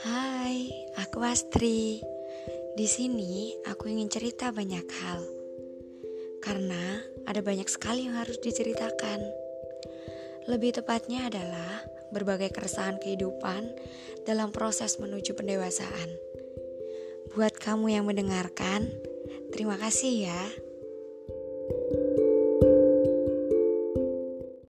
Hai, aku Astri. Di sini aku ingin cerita banyak hal. Karena ada banyak sekali yang harus diceritakan. Lebih tepatnya adalah berbagai keresahan kehidupan dalam proses menuju pendewasaan. Buat kamu yang mendengarkan, terima kasih ya.